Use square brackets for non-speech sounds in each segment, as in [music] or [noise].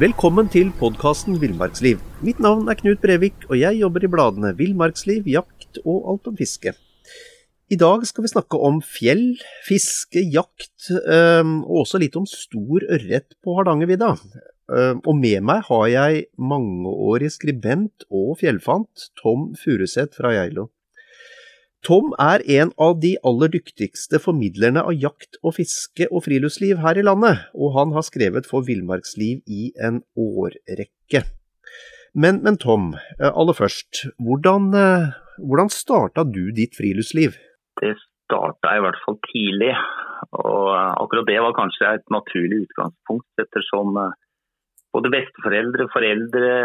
Velkommen til podkasten Villmarksliv. Mitt navn er Knut Brevik, og jeg jobber i bladene Villmarksliv, Jakt og Alt om fiske. I dag skal vi snakke om fjell, fiske, jakt, og også litt om stor ørret på Hardangervidda. Og med meg har jeg mangeårig skribent og fjellfant Tom Furuseth fra Geilo. Tom er en av de aller dyktigste formidlerne av jakt og fiske og friluftsliv her i landet, og han har skrevet for Villmarksliv i en årrekke. Men, men Tom, eh, aller først, hvordan, eh, hvordan starta du ditt friluftsliv? Det starta i hvert fall tidlig. Og akkurat det var kanskje et naturlig utgangspunkt, ettersom eh, både besteforeldre, foreldre,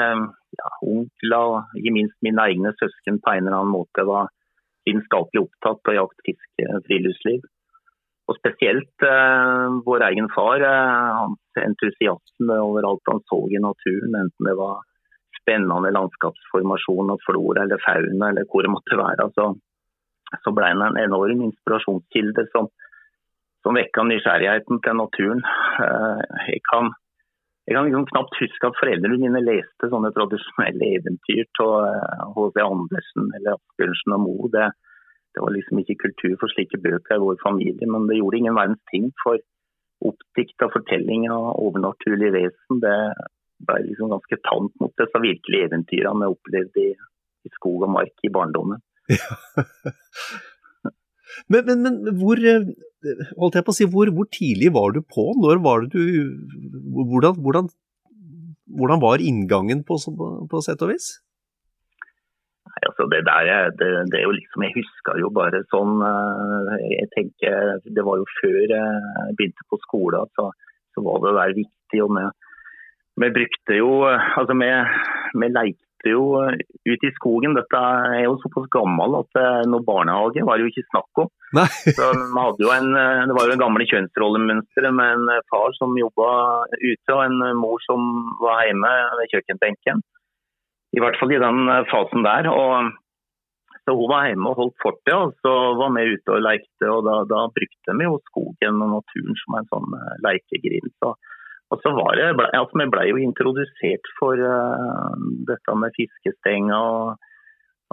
ja, onkler og ikke minst mine egne søsken på en eller annen måte var lidenskapelig opptatt av jakt, fiske, friluftsliv. Og spesielt eh, vår egen far, eh, hans entusiasme over alt han så i naturen, enten det var spennende landskapsformasjon og flora eller fauna eller hvor det måtte være, så, så ble han en enorm inspirasjonskilde som, som vekka nysgjerrigheten til naturen. Eh, jeg kan, jeg kan liksom knapt huske at foreldrene mine leste sånne tradisjonelle eventyr av H.C. Andersen eller Asbjørnsen og Moe. Det, det var liksom ikke kultur for slike bøker i vår familie, men det gjorde ingen verdens ting for oppdikta fortellinger av overnaturlige vesen. Det ble liksom ganske tamt mot disse virkelige eventyrene vi opplevde i, i skog og mark i barndommen. [laughs] Men, men, men hvor, eh, holdt jeg på å si, hvor, hvor tidlig var du på? Når var du Hvordan, hvordan, hvordan var inngangen på, på, på sett og vis? Nei, altså det der, det, det, er jo liksom, Jeg husker jo bare sånn eh, jeg tenker, Det var jo før jeg begynte på skolen, så, så var det der viktig. og vi, vi brukte jo altså vi, vi lekte jo ut i skogen. Dette er jo såpass gammel at noe barnehage var det jo ikke snakk om. [laughs] En, Det var jo en gamle kjønnsrollemønstre med en far som jobba ute og en mor som var hjemme ved kjøkkenbenken. I hvert fall i den fasen der. og så Hun var hjemme og holdt fortet, og så var vi ute og lekte. og Da, da brukte vi jo skogen og naturen som en sånn lekegrill. Så, og så var det, altså Vi ble jo introdusert for uh, dette med fiskestenger og,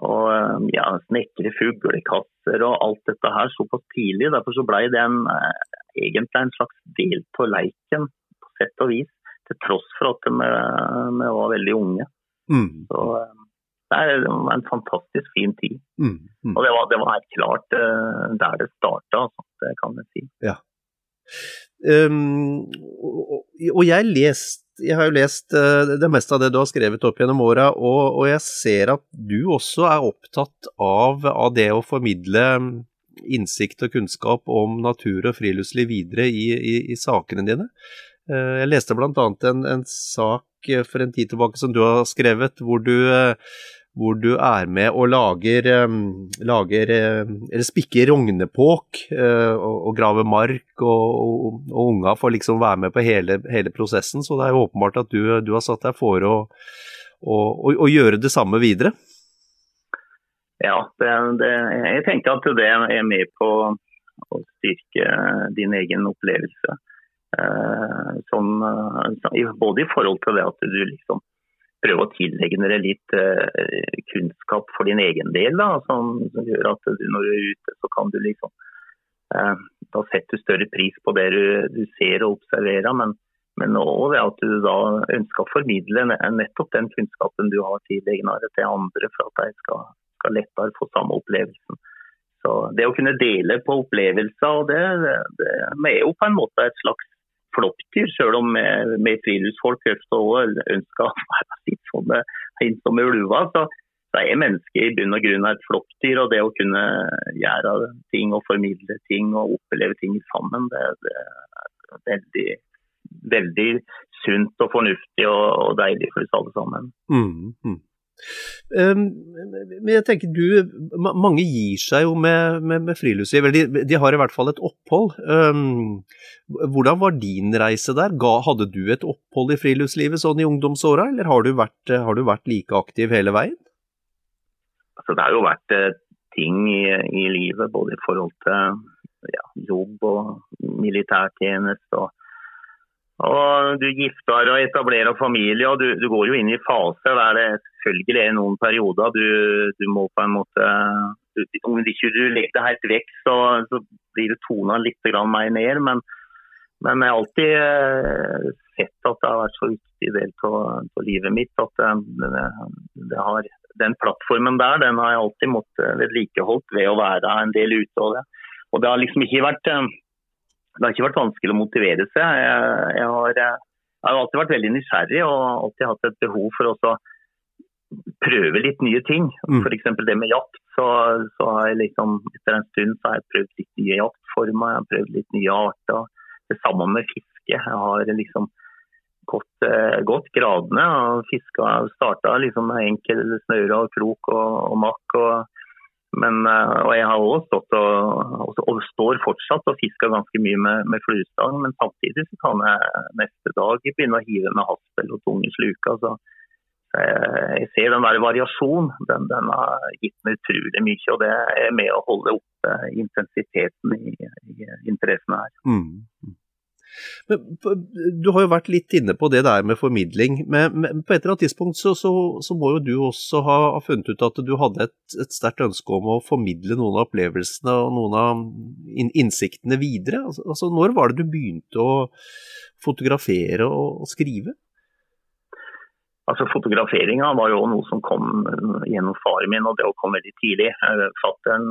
og uh, ja, snekre fuglekasser og alt dette her såpass tidlig. Derfor så ble det en, uh, egentlig en slags del av leiken, på sett og vis. Til tross for at vi, vi var veldig unge. Mm. Så det var en fantastisk fin tid. Mm. Mm. Og det var, det var, helt klart der det starta, altså, det kan jeg si. Ja. Um, og, og jeg, lest, jeg, har jo lest uh, det meste av det du har skrevet opp gjennom åra, og, og, jeg ser at du også er opptatt av, av, det å formidle innsikt og kunnskap om natur og friluftsliv videre i, i, i sakene dine. Uh, jeg leste bl.a. En, en sak for en tid tilbake som du har skrevet, hvor du hvor du er med og lager, lager eller spikker rognepåk uh, og, og, graver mark, og, og, og unga får liksom være med på hele, hele, prosessen. Så det er jo åpenbart at du, du har satt deg for å, å, gjøre det samme videre. Ja, det, det, jeg tenker at det er med på å styrke din egen opplevelse. Uh, som, både i forhold til det at du liksom prøve å tillegge dere litt uh, kunnskap for din egen del. Da, som, som, gjør at du, når du er ute, så kan du liksom eh, da setter du større pris på det du, du ser og observerer. Men, men òg ved at du da ønsker å formidle nettopp den kunnskapen du har tidligere til andre, for at de skal, skal lettere få samme opplevelsen. Så Det å kunne dele på opplevelser, det, det, det er jo på en måte et slags flokkdyr, selv om vi friluftsfolk ønsker å være litt sånn ensomme ulver. Så, så er mennesket i bunn og grunn et flokkdyr. Og det å kunne gjøre ting og formidle ting og oppleve ting sammen, det, det er veldig, veldig sunt og fornuftig og, og deilig for oss alle sammen. Mm, mm. Um, men jeg tenker du, Mange gir seg jo med, med, med friluftsliv, de, de, har i hvert fall et opphold. Um, hvordan var din reise der? Hadde du et opphold i friluftslivet sånn i ungdomsåra, eller har du, vært, har du, vært, like aktiv hele veien? Altså, det har jo vært uh, ting i, i, livet, både i forhold til ja, jobb og militærtjeneste. og og Du gifter og etablerer familie, og du, du, går jo inn i faser der det selvfølgelig er noen perioder du, du må på en måte Om ikke du legger det helt vekk, så, så blir det tona litt mer ned. Men, men jeg har alltid eh, sett at det har vært så viktig del av livet mitt at det, det, det har, den plattformen der den har jeg alltid måttet vedlikeholdt ved å være en del ute. Og det, og det har liksom ikke vært eh, det har ikke vært vanskelig å motivere seg. Jeg, jeg, har, jeg, har, alltid vært veldig nysgjerrig og alltid hatt et behov for å prøve litt nye ting. Mm. F.eks. det med jakt. Så, så, har jeg liksom, etter en stund så har jeg prøvd litt nye jaktformer, jeg har prøvd litt nye arter. Det samme med fiske. Jeg har liksom gått, eh, gått gradene og fiska. Starta liksom med enkel snøre og krok og, og makk. og men, eh, og jeg har også stått og, og, står fortsatt og fisker ganske mye med, med fluestang, men samtidig så kan jeg neste dag begynne å hive med haspel og tunge sluker. Så, så jeg, jeg, ser den der variasjonen. Den, den, har gitt meg utrolig mye, og det er med å holde oppe intensiteten i, i interessene her. Mm. Men, du har jo vært litt inne på det der med formidling. Men, men på et eller annet tidspunkt så, så, så, må jo du også ha, funnet ut at du hadde et, et sterkt ønske om å formidle noen av opplevelsene og noen av innsiktene videre. Altså, altså, når var det du begynte å fotografere og, og skrive? Altså Fotograferinga var jo noe som kom gjennom faren min, og det kom veldig tidlig. Fattern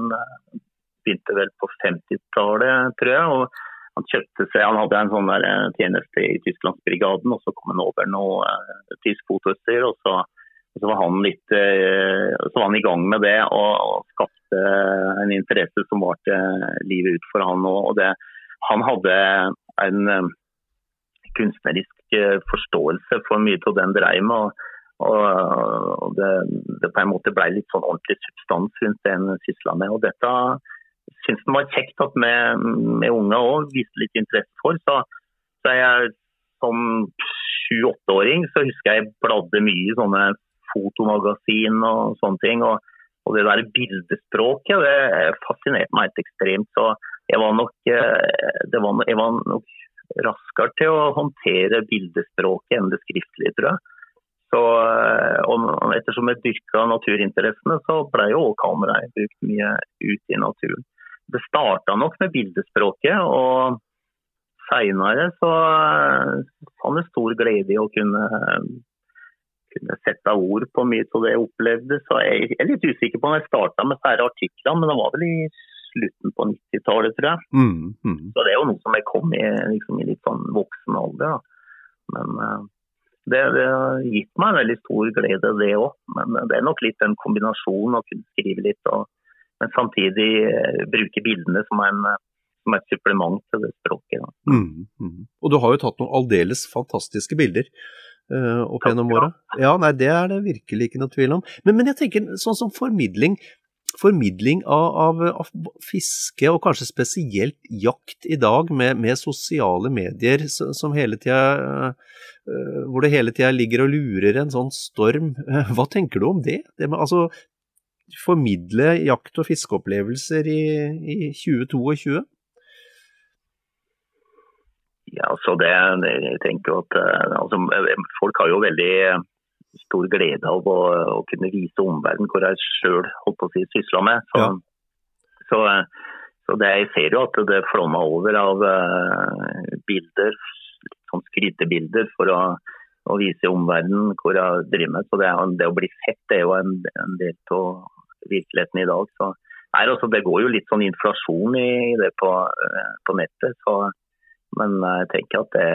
begynte vel på 50-tallet, tror jeg. og han kjøpte seg, han hadde en sånn der eh, tjeneste i Tysklandsbrigaden, og så kom han over noe uh, tysk fotoutstyr. Og, så, og så, var han litt, uh, så var han i gang med det og, og skapte en interesse som varte livet ut for han. Og, det, han hadde en uh, kunstnerisk forståelse for mye av den dreiv med. og og det, det, på en måte ble litt sånn ordentlig substans rundt det en sysla med. og dette syntes det var kjekt at vi, med unge òg viste litt interesse for. Så, så jeg som sju-åtteåring så husker jeg bladde mye i sånne fotomagasin og sånne ting. Og, og det der bildespråket det fascinerte meg helt ekstremt. Så jeg var nok, eh, var, jeg var nok raskere til å håndtere bildespråket enn det skriftlige, tror jeg. Så, eh, og ettersom jeg dyrka naturinteressene, så ble jo kameraet brukt mye ute i naturen det starta nok med bildespråket. og Seinere så fant jeg stor glede i å kunne, kunne sette ord på mye av det jeg opplevde. Så jeg er litt usikker på når jeg starta med færre artikler, men det var vel i slutten på 90-tallet, tror jeg. Mm, mm. Så det er jo noe som jeg kom i, liksom, i litt sånn voksen alder. Da. Men uh, det, det, har gitt meg en veldig stor glede, det òg. Men det er nok litt en kombinasjon å kunne skrive litt og men samtidig eh, bruke bildene som, en, eh, som et supplement til det språket. Mm, mm. Og du har jo tatt noen aldeles fantastiske bilder uh, opp gjennom åra. Ja, nei, det er det virkelig ikke noe tvil om. Men, men jeg tenker sånn som formidling. Formidling av, av, av, fiske, og kanskje spesielt jakt i dag, med, med sosiale medier som hele tida uh, hvor det hele tida ligger og lurer en sånn storm. [laughs] Hva tenker du om det? det med, altså, formidle jakt- og fiskeopplevelser i, i 2022? Ja, så det, jeg tenker at eh, altså, Folk har jo veldig stor glede av å, å kunne vise omverdenen hvor jeg sjøl si, sysla med. Så, ja. så, så det, jeg ser jo at det flommer over av bilder, sånn skrytebilder, for å, å vise omverdenen hvor jeg driver med. Så det, det, å bli sett er jo en, en del av virkeligheten i dag. Så, nei, altså, det går jo litt sånn inflasjon i, i det på, uh, på nettet. Så, men jeg tenker at det,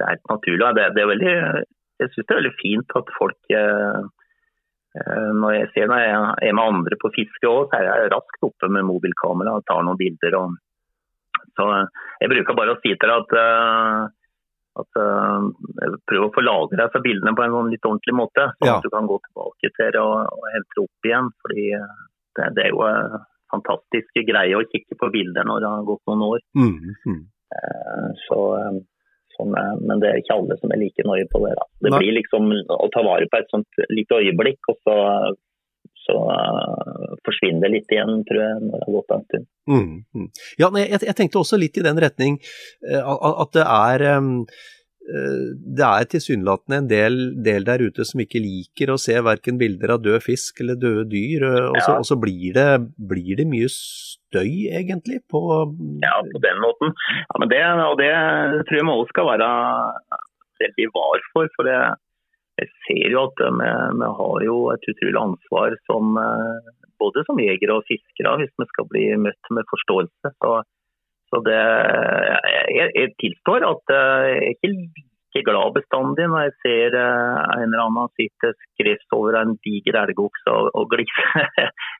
det er naturlig. Det, det er veldig, jeg syns det er veldig fint at folk uh, Eh, når jeg ser når jeg er med andre på fiske òg, så er jeg raskt oppe med mobilkamera og tar noen bilder. Og... så eh, Jeg bruker bare å si til deg at, eh, at prøv å få lagra disse bildene på en sånn litt ordentlig måte. Sånn ja. at du kan gå tilbake til det og, og hente opp igjen. fordi det, det er jo fantastiske greier å kikke på bilder når det har gått noen år. Mm, mm. Så Sånn, men det er ikke alle som er like nøye på det. Da. Det Nei. blir liksom å ta vare på et sånt lite øyeblikk, og så, så uh, forsvinner det litt igjen, tror jeg, når det har gått en stund. Mm, mm. Ja, jeg, jeg, tenkte også litt i den retning uh, at det er um, det er tilsynelatende en del, del, der ute som ikke liker å se verken bilder av død fisk eller døde dyr, og så, ja. og så blir, det, blir, det, mye støy, egentlig? På ja, på den måten. Ja, men det, og det tror jeg vi også skal være veldig var for. for det, jeg ser jo at vi, vi har jo et utrolig ansvar som, både som jegere og fiskere hvis vi skal bli møtt med forståelse. Så, så det, jeg, jeg, tilstår at jeg er ikke like glad bestandig når jeg ser en eller annen sitte skrevs over en diger elgokse og, og glise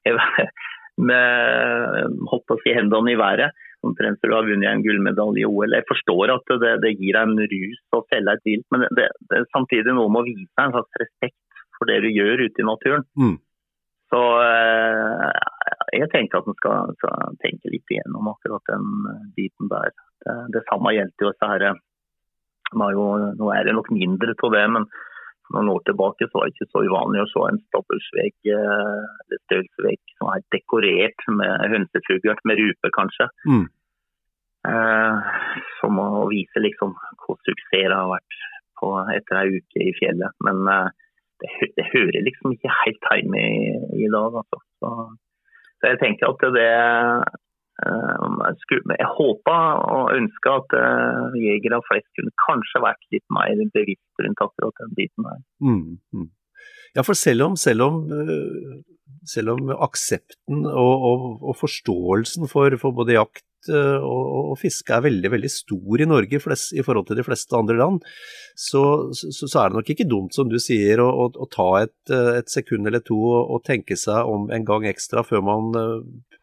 [laughs] med holdt å si, hendene i været. Omtrent før du har vunnet en gullmedalje i OL. Jeg forstår at det, det gir deg en rus å felle et vilt, men det, det, er samtidig noe med å vise en slags respekt for det du gjør ute i naturen. Mm. Så eh, jeg tenker at en skal, skal, tenke litt igjennom akkurat den biten der. Det, det samme gjelder jo disse her, Nå er det nok mindre av det, men for noen år tilbake så var det ikke så uvanlig å se en stabbursvegg eh, eller stølsvegg som er dekorert med hønsefugl, med rupe kanskje. Mm. Eh, som å vise liksom hvor suksess det har vært på etter ei uke i fjellet. Men eh, det, det, hører liksom ikke helt hjemme i, i dag. Altså. Så, så, jeg tenker at det Eh, jeg håpa og ønska at jegere jegere flest kunne kanskje vært litt mer bevisst rundt akkurat den biten her. Mm, mm. Ja, for selv om, selv om, eh, selv om aksepten og, og, og, forståelsen for, for både jakt og, og, fiske er veldig veldig stor i Norge flest, i forhold til de fleste andre land, så, så, så, er det nok ikke dumt, som du sier, å, å, å ta et, et, sekund eller to og, tenke seg om en gang ekstra før man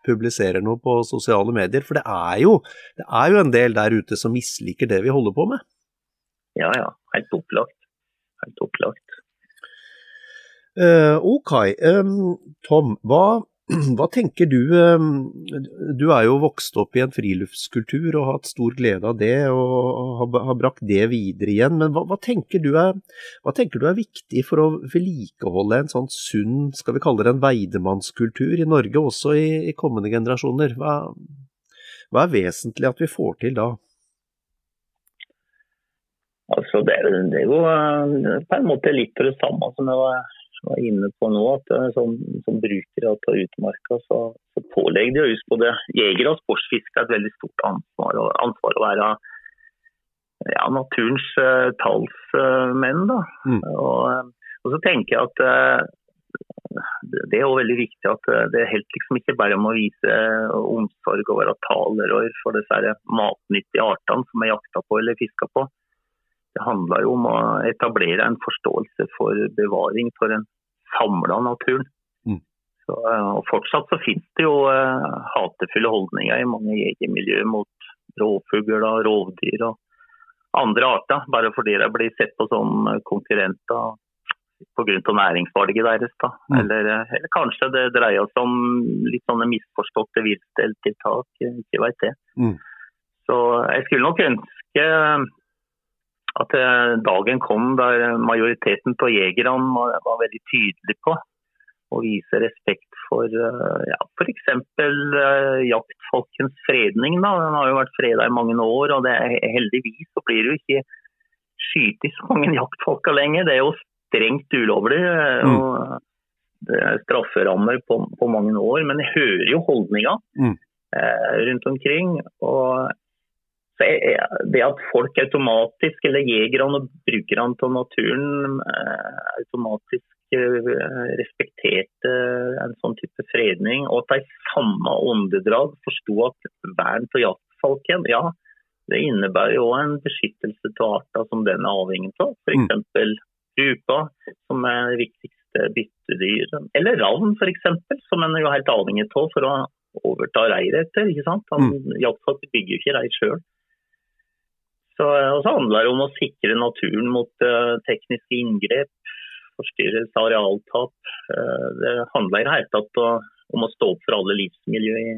publiserer noe på sosiale medier. For det er, jo, det er jo en del der ute som misliker det vi holder på med. Ja, ja. Helt opplagt. Helt opplagt. Uh, ok. Um, Tom, hva hva tenker du, ehm, du er jo vokst opp i en friluftskultur og har hatt stor glede av det og har brakt det videre igjen, men hva, hva, tenker er, hva, tenker du er, viktig for å vedlikeholde en sånn sunn, skal vi kalle det en veidemannskultur i Norge også i, i kommende generasjoner? Hva, hva, er vesentlig at vi får til da? Altså det, det er jo eh, på en måte litt det samme som jeg var var inne på nå, at eh, som, som brukere av utmarka, så, så pålegger de oss på det. Jegere og sportsfiskere et veldig stort ansvar, og ansvar å være ja, naturens uh, talsmenn. da. Mm. Og, og, så tenker jeg at uh, det er også veldig viktig at det er helt liksom ikke bare om å vise omsorg og være talerør for disse matnyttige artene som er jakta på eller fiska på. Det handler jo om å etablere en forståelse for bevaring for en samla naturen. Mm. Så, eh, og Fortsatt så finnes det jo uh, hatefulle holdninger i mange jegermiljøer mot rovfugler, rovdyr og andre arter, bare fordi de blir sett på som konkurrenter pga. næringsvalget deres. Da. Mm. Eller, eh, eller, kanskje det dreier seg om litt sånne misforståtte viltdeltiltak, ikke veit det. Mm. Så jeg skulle nok ønske at eh, dagen kom der majoriteten på jegerne var, veldig tydelig på å vise respekt for eh, ja, f.eks. Uh, jaktfolkens fredning. Da. Den har jo vært freda i mange år, og det er, heldigvis så blir det jo ikke skutt så mange [laughs] jaktfolker lenger. Det er jo strengt ulovlig. Mm. og det er strafferammer på, på, mange år, men jeg hører jo holdninga. Mm. rundt omkring. Og det at folk automatisk, eller jegerne og brukerne av naturen, automatisk respekterte en sånn type fredning, og at de i samme åndedrag forsto at vern av jaktfalken ja, det innebærer jo en beskyttelse av arter som den er avhengig av. F.eks. Mm. rupa, som er det viktigste byttedyret. Eller ravn, f.eks., som en er jo helt avhengig av for å overta reiret etter. ikke sant? Han, mm. Jaktfolk bygger ikke reir sjøl. Så, og så handler det om å sikre naturen mot uh, tekniske inngrep, forstyrrelse, arealtap. Uh, det handler i hele tatt om å stå opp for alle livsmiljø i,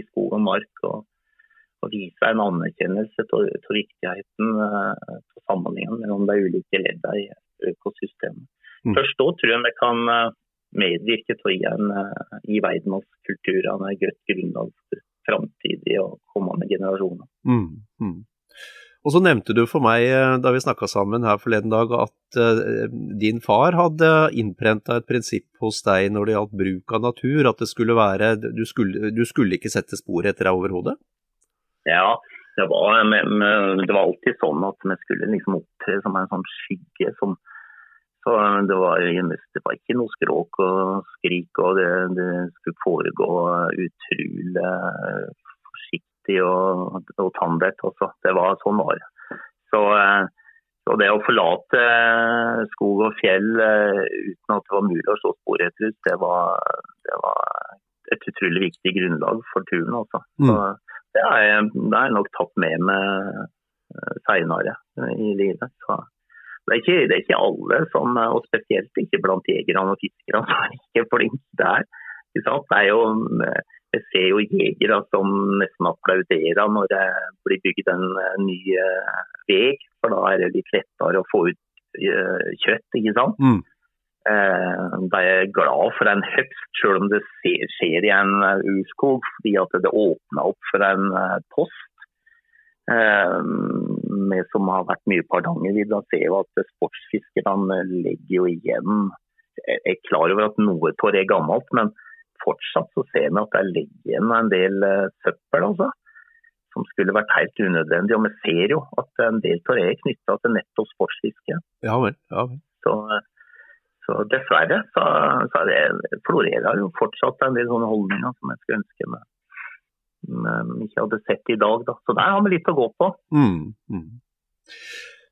i skog og mark. og og vise en anerkjennelse av viktigheten av sammenhengen mellom de ulike leddene i økosystemet. Mm. Først da tror jeg vi kan medvirke til å gi, en, gi oss kulturene et godt grunnlag for framtidige og kommende generasjoner. Mm. Mm. Og så nevnte du for meg eh, da vi snakka sammen her forleden dag at uh, din far hadde innprenta et prinsipp hos deg når det gjaldt bruk av natur, at det skulle være Du skulle, du skulle ikke sette spor etter deg overhodet? Ja, det var, det var, alltid sånn at vi skulle liksom opptre som en sånn skygge. Som, så det var, det var, ikke noe skråk og skrik, og det, det skulle foregå utrolig forsiktig og, og tandert. Også. Det var sånn var. Så, så, det å forlate skog og fjell uten at det var mulig å slå spor etter det var, det var et utrolig viktig grunnlag for turen. Også. Mm. Så, det har jeg, det har jeg nok tatt med meg eh, seinere i livet. Så det er, ikke, det er ikke alle som, og spesielt ikke blant jegerne og fiskerne, [laughs] som er ikke flinke der. Det er jo, jeg ser jo jegere som nesten applauderer når det blir bygd en eh, ny eh, vei, for da er det litt lettere å få ut kjøtt. ikke sant? Mm. Eh, da er jeg glad for en høgst, selv om det skjer i en eh, urskog, fordi at det åpner opp for en eh, post. Vi som har vært mye på Hardangervidda, ser jo at sportsfiskerne legger jo igjen Jeg er klar over at noe av det er gammelt, men fortsatt så ser vi at det ligger igjen en del søppel. altså som skulle vært helt unødvendig. Og vi ser jo at en del av det er knytta til nettopp sportsfiske. Ja vel, ja vel. Så så dessverre så, så det florerer jo fortsatt en del sånne holdninger som jeg skulle ønske meg ikke hadde sett i dag. Da. Så der har vi litt å gå på. Mm, mm.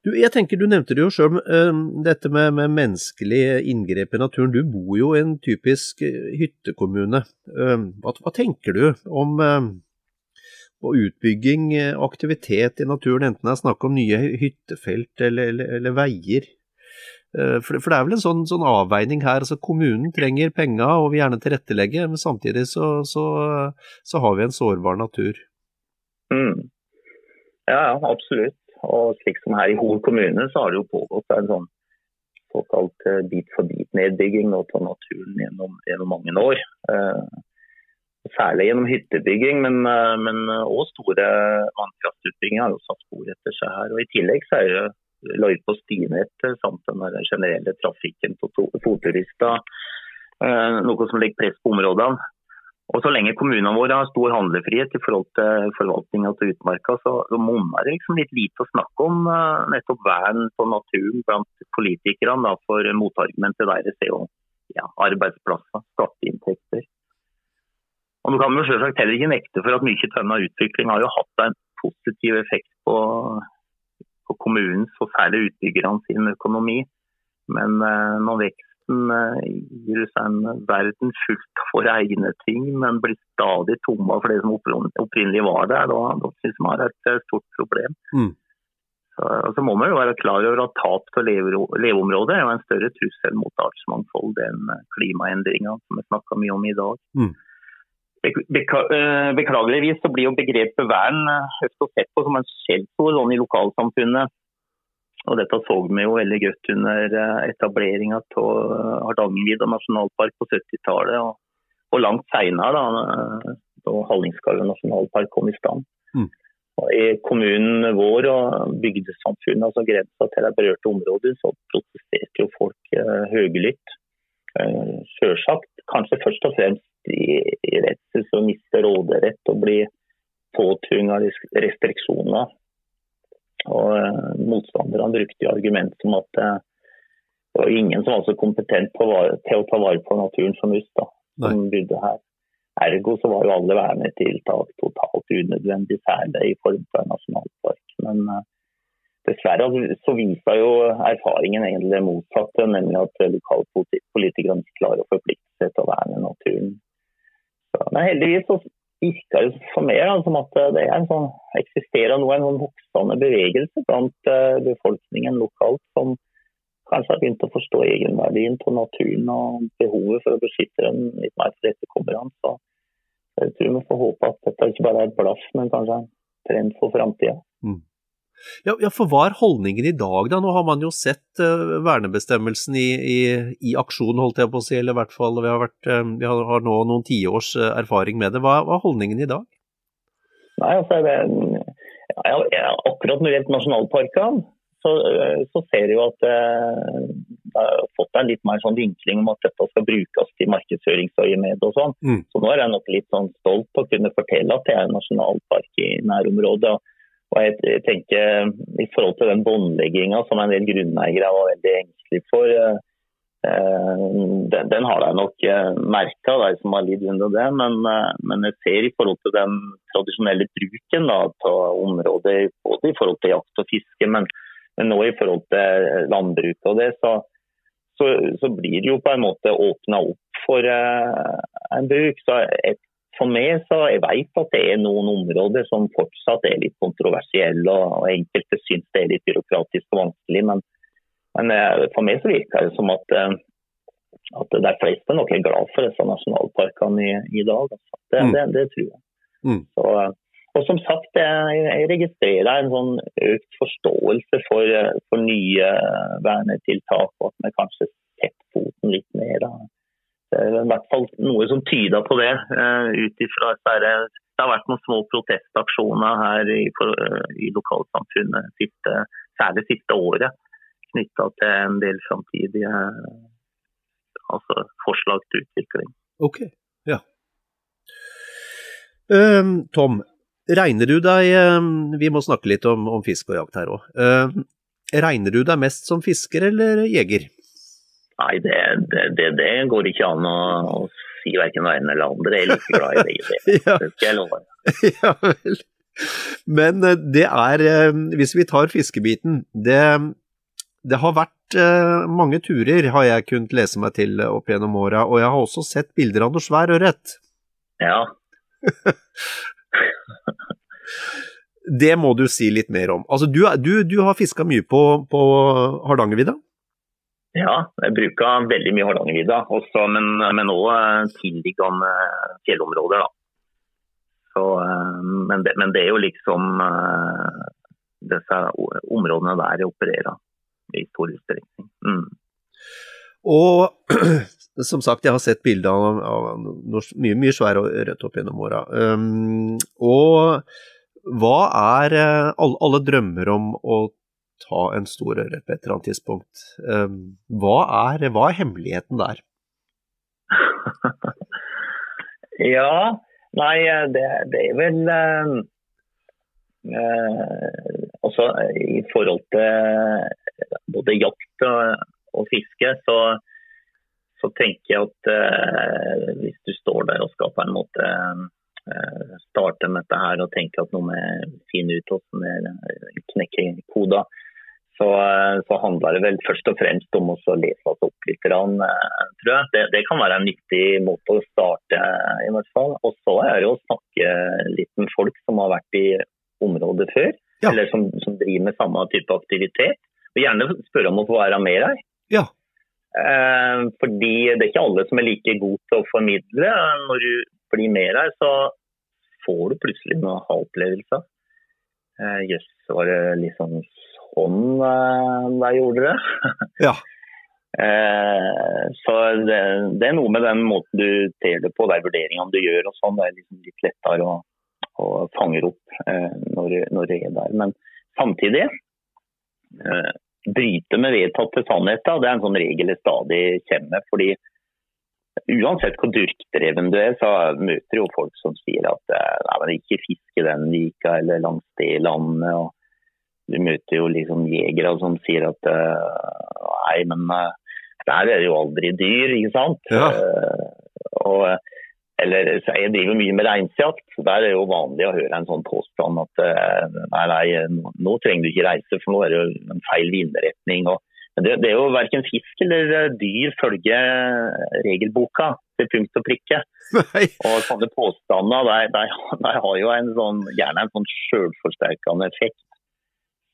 Du, jeg tenker Du nevnte det jo sjøl, dette med, med menneskelig inngrep i naturen. Du bor jo i en typisk uh, hyttekommune. Hva, hva, tenker du om utbygging, aktivitet i naturen, enten det er snakk om nye hyttefelt eller, eller, eller veier? Eh, for, for, det er vel en sånn, sånn avveining her. altså Kommunen trenger penger og vil gjerne tilrettelegge, men samtidig så, så, så har vi en sårbar natur. Mm. Ja, absolutt. Og slik som her i Hol kommune, så har det jo pågått en sånn såkalt eh, bit for bit-nedbygging av naturen gjennom, gjennom, mange år. Eh, særlig gjennom hyttebygging, men, også store vannkraftutbygginger har jo satt spor etter seg her. Og I tillegg så er det løype- og stinettet samt den generelle trafikken på fotturister. Eh, noe som legger press på områdene. Og Så lenge kommunene våre har stor handlefrihet i forhold til forvaltninga av utmarka, så, så monner det liksom litt lite å snakke om uh, nettopp vern på naturen blant politikerne. Da, for motargumentet deres er jo ja, arbeidsplasser, skatteinntekter. Og Du kan jo selvsagt heller ikke nekte for at mye av denne har jo hatt en positiv effekt på på kommunens og særlig utbyggerne sin økonomi. Men uh, når veksten uh, gir seg en verden fullt for egne ting, men blir stadig tomme for det som opprinnelig var der, da, da man vi er et stort problem. Mm. Så, så, må man jo være klar over at tap av leveområder er jo en større trussel mot artsmangfold enn klimaendringer, som vi snakker mye om i dag. Mm. Eh, beklageligvis så blir jo begrepet vern høyt sett på som en skjellsord sånn i lokalsamfunnet. Og Dette så vi jo veldig godt under eh, etableringa av Hardangervidda nasjonalpark på 70-tallet, og, og, langt seinere, da, da Hallingskarvet nasjonalpark kom i stand. Mm. I kommunen vår og bygdesamfunnet, altså grensa til det berørte området, så protesterte jo folk eh, høylytt. Eh, Sjølsagt kanskje først og fremst i, i redsel for å miste råderett og bli påtvunget restriksjoner. Og uh, Motstanderne brukte argument som at uh, det var ingen som var så kompetent til å ta vare på naturen som oss, da, som bodde her. Ergo så var jo alle vernetiltak totalt unødvendig, særlig i form for en nasjonalpark. Men uh, Dessverre så viser jo erfaringen egentlig det motsatte, nemlig at lokalpolitikerne ikke klarer å forplikte seg til å verne naturen. Så, men heldigvis så virker det for meg da, som at det er en sånn, eksisterer nå en sånn voksende bevegelse blant uh, befolkningen lokalt som kanskje har begynt å forstå egenverdien på naturen og behovet for å beskytte den litt mer for etterkommerne. Så jeg tror vi får håpe at dette ikke bare er et blaff, men kanskje en trend for framtida. Mm. Ja, ja, for hva er holdningen i dag, da? Nå har man jo sett uh, vernebestemmelsen i, i, i, aksjon, holdt jeg på å si, eller i hvert fall vi har, vært, uh, vi har, har nå noen tiårs uh, erfaring med det. Hva, hva, er holdningen i dag? Nei, altså, det, ja, akkurat når det gjelder nasjonalparkene, så, så, ser jo at det har fått en litt mer sånn vinkling om at dette skal brukes til markedsføringsøyemed og sånn. Mm. Så nå er jeg nok litt sånn stolt på å kunne fortelle at det er en nasjonalpark i nærområdet. og og jeg tenker I forhold til den båndlegginga som en del grunneiere var veldig engstelige for, eh, eh, den, den, har de nok eh, merka, de som har lidd under det. Men, men, jeg ser i forhold til den tradisjonelle bruken av området, både i forhold til jakt og fiske, men, men nå i forhold til landbruk og det, så, så, så, blir det jo på en måte åpna opp for en bruk. Så et for meg så jeg vet at det er noen områder som fortsatt er litt kontroversielle, og enkelte syns det er litt byråkratisk og vanskelig. Men, men eh, for meg så virker det som at, det at de fleste nok er glad for disse nasjonalparkene i, i dag. Altså. Det, mm. det, det, tror jeg. Mm. Så, eh, og som sagt, jeg registrerer en sånn økt forståelse for, for nye vernetiltak, og at vi kanskje setter foten litt mer. Da det er i hvert fall noe som tyder på det. Uh, ut ifra det, det har vært noen små protestaksjoner her i, uh, i lokalsamfunnet siste, særlig siste året knytta til en del framtidige altså forslag til utvikling. Ok, ja. Uh, Tom, regner du deg Vi må snakke litt om, om fisk og jakt her òg. regner du deg mest som fisker eller jeger? Nei, det, det, det, det, går ikke an å, å si verken det ene eller andre. Jeg er like glad i begge deler. [laughs] Det skal jeg love. [laughs] ja vel. Men eh, det er, eh, hvis vi tar fiskebiten, det, det har vært eh, mange turer, har jeg kunnet lese meg til opp gjennom åra. Og jeg har også sett bilder av noe svær ørret. Ja. [laughs] det må du si litt mer om. Altså, du, du, du har fiska mye på, på Hardangervidda? Ja, jeg bruker veldig mye Hardangervidda, men, men også eh, tilliggende fjellområder. Så, eh, men, det, men, det, er jo liksom eh, disse områdene der jeg opererer i stor utstrekning. Mm. Og [clears throat] som sagt, jeg har sett bilder av, av mye, mye svær og opp gjennom åra. Um, og hva er alle, alle drømmer om å ta en stor ørret på et eller annet tidspunkt. Ehm, hva er, hva er hemmeligheten der? [laughs] ja, nei, det, det er vel uh, Altså i forhold til både jakt og, og fiske, så, så, tenker jeg at eh, hvis du står der og skal på en måte eh, starte med dette her og tenke at noe med finne ut hvordan knekke koder, så, eh, så, handler det vel først og fremst om å lese oss opp litt, eh, tror jeg. Det, det, kan være en nyttig måte å starte, i hvert fall. Og så er det å snakke litt med folk som har vært i området før, ja. eller som, som, driver med samme type aktivitet. Og gjerne spørre om å få være med her. Ja. Eh, fordi det er ikke alle som er like gode til å formidle. Når du blir med her, så får du plutselig noen aha-opplevelser. Eh, yes, var det litt sånn de gjorde det. Ja. [laughs] Eh, så det, det, er noe med den måten du ser det på, de vurderingene du gjør og sånn. Det er liksom litt lettere å, å fange opp eh, når, når det er der. Men samtidig eh, bryte med vedtatte sannheter, det er en sånn regel jeg stadig kommer med. fordi uansett hvor durkdreven du er, så møter jo folk som sier at eh, nei, men ikke fiske den vika eller langs det landet. og Du møter jo liksom jegere som sier at nei, men der er det jo aldri dyr, ikke sant. Ja. og eller Jeg driver mye med reinsjakt. Der er det jo vanlig å høre en sånn påstand at nei, nei, nå trenger du ikke reise, for nå er det jo en feil vindretning. og det, det, er jo verken fisk eller dyr følger regelboka til punkt og prikke. [laughs] Nei. Og sånne påstander de, de, de har jo en sånn, gjerne en sånn selvforsterkende effekt.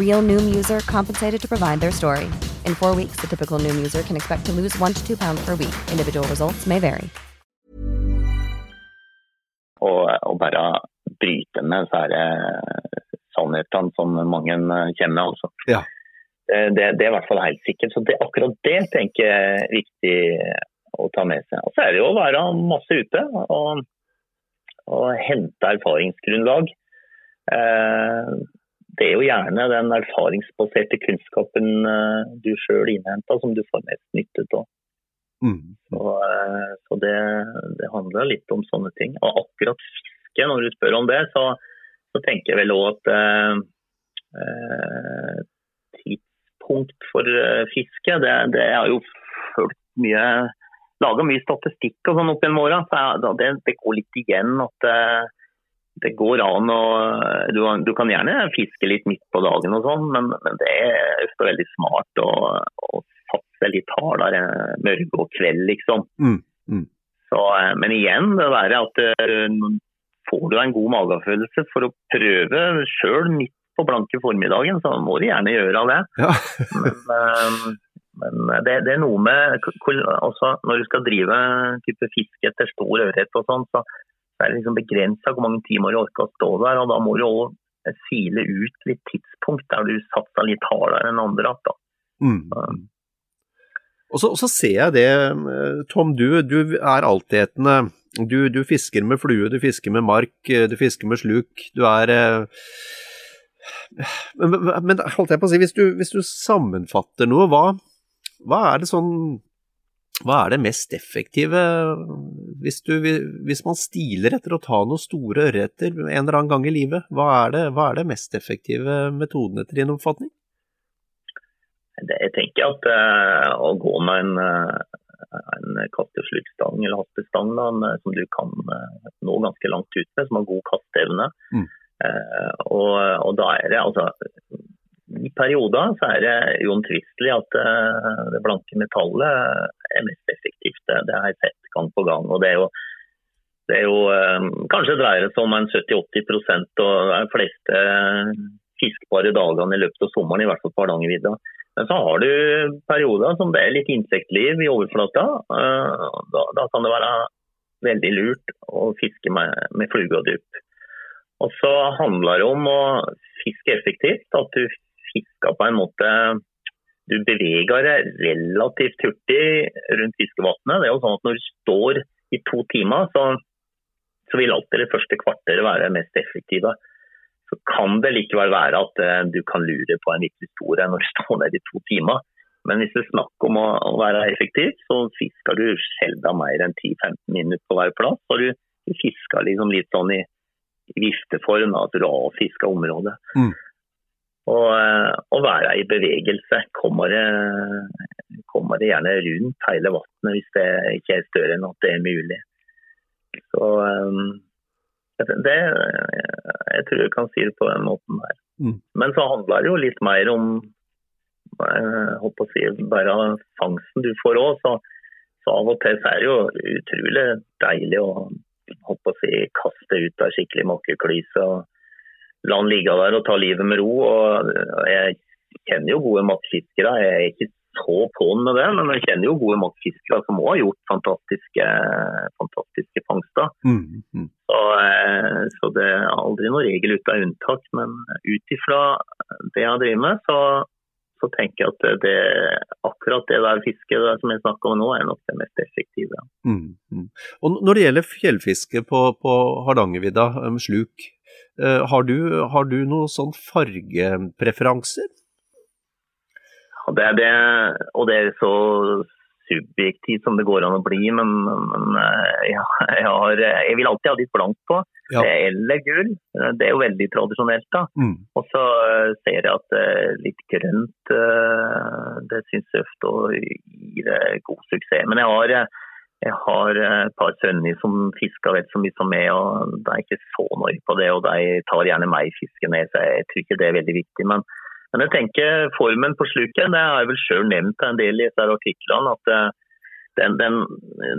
Real Noom user compensated to provide their story. In four weeks, the typical Noom user can expect to lose one to two pounds per week. Individual results may vary. Og, og bare bryte med disse sannhetene som mange kjenner. Altså. Ja. Det, det, er i hvert fall helt sikkert. Så det, akkurat det tenker jeg er viktig å ta med seg. Og så er det jo å være masse ute og, og hente erfaringsgrunnlag. Eh, det er jo gjerne den erfaringsbaserte kunnskapen eh, du sjøl innhenter som du får mest nytte av. Mm. Så, eh, så det, det, handler litt om sånne ting. Og akkurat fiske, når du spør om det, så, så tenker jeg vel òg at eh, tidspunkt for eh, fiske, det, det har jo fulgt mye Laga mye statistikk og sånn opp gjennom åra. Det, det går litt igjen at eh, det går an å du, du, kan gjerne fiske litt midt på dagen og sånn, men, men, det er ofte veldig smart å, å satse litt hardere mørke og kveld, liksom. Mm. Mm. Så, eh, men igjen, det der at får du en god magefølelse for å prøve sjøl midt på blanke formiddagen, så må du gjerne gjøre det. Ja. men, men det, det, er noe med altså, Når du skal drive type fiske etter stor ørret og sånn, så, så er det liksom begrensa hvor mange timer du orker å stå der. og Da må du òg file ut litt tidspunkt der du satser litt hardere enn andre. Da. Mm. Og, så, og så ser jeg det, Tom, du, du er altetende. Du, du, fisker med flue, du fisker med mark, du fisker med sluk. Du er eh, men, men, holdt jeg på å si, hvis du, hvis du sammenfatter noe, hva, hva, er det sånn Hva er det mest effektive hvis, du, hvis man stiler etter å ta noen store ørreter en eller annen gang i livet? Hva er det, hva er det mest effektive metoden etter din oppfatning? Jeg tenker at uh, å gå med en, uh, en kasteslukstang eller haspestang som du kan uh, nå ganske langt ut med, som har god kasteevne. Mm. Og, og, da er det altså I perioder så er det uomtvistelig at det blanke metallet er mest effektivt. Det, har jeg sett gang på gang. og det er jo det er jo, Kanskje dreier det seg om en 70-80% og de fleste fiskbare dagene i løpet av sommeren, i hvert fall på Hardangervidda. Men så har du perioder som det er litt insektliv i overflata. Da, da, kan det være veldig lurt å fiske med, med flue og dupp. Og så handler det om å fiske effektivt. At du fisker på en måte Du beveger deg relativt hurtig rundt fiskevannet. Det er jo sånn at når du står i to timer, så, så vil alltid det første kvarteret være mest effektive så kan det likevel være at uh, du kan lure på en liten historie når du [laughs] står der i to timer. Men hvis det er snakk om å, være effektiv, så fisker du sjelden mer enn 10-15 minutter på hver plass. Og du, du fisker liksom litt sånn i vifteform, at du avfisker området. Mm. Og uh, å være i bevegelse kommer det, kommer det gjerne rundt hele vannet hvis det ikke er større enn at det er mulig. Så um, Det, jeg tror jeg kan si det på den måten der. Mm. Men så handler det jo litt mer om jeg håper å si, bare fangsten du får òg. Så, så, av og til så er det jo utrolig deilig å å si, kaste ut av skikkelig makkeklyse og la han ligge der og ta livet med ro. Og jeg kjenner jo gode matfiskere. Jeg er ikke så på'n med det, men jeg kjenner jo gode matfiskere som også har gjort fantastiske, fantastiske fangster. Mm, mm. Så, eh, så, det er aldri noen regel uten unntak. Men ut ifra det jeg driver med, så, så tenker jeg at det, akkurat det der fisket der som jeg snakker om nå, er nok det mest effektive. Mm, mm. Og Når det gjelder fjellfiske på, på Hardangervidda, um, sluk, har, du, har du noen sånn fargepreferanser? Ja, det er det, og det er så subjektivt som det går an å bli, men, men jeg, jeg, har, jeg, vil alltid ha litt blankt på. Ja. Eller gull. Det er jo veldig tradisjonelt. da. Mm. Og så ser jeg at litt grønt det syns jeg ofte gir god suksess. Men jeg har, jeg har et par sønner som fisker vet så mye som meg, og de er ikke så nøye på det. Og de tar gjerne meg fisken ned, så jeg tror ikke det er veldig viktig. Men, men jeg tenker formen på sluket, det har jeg vel sjøl nevnt en del i disse artiklene. at den, den,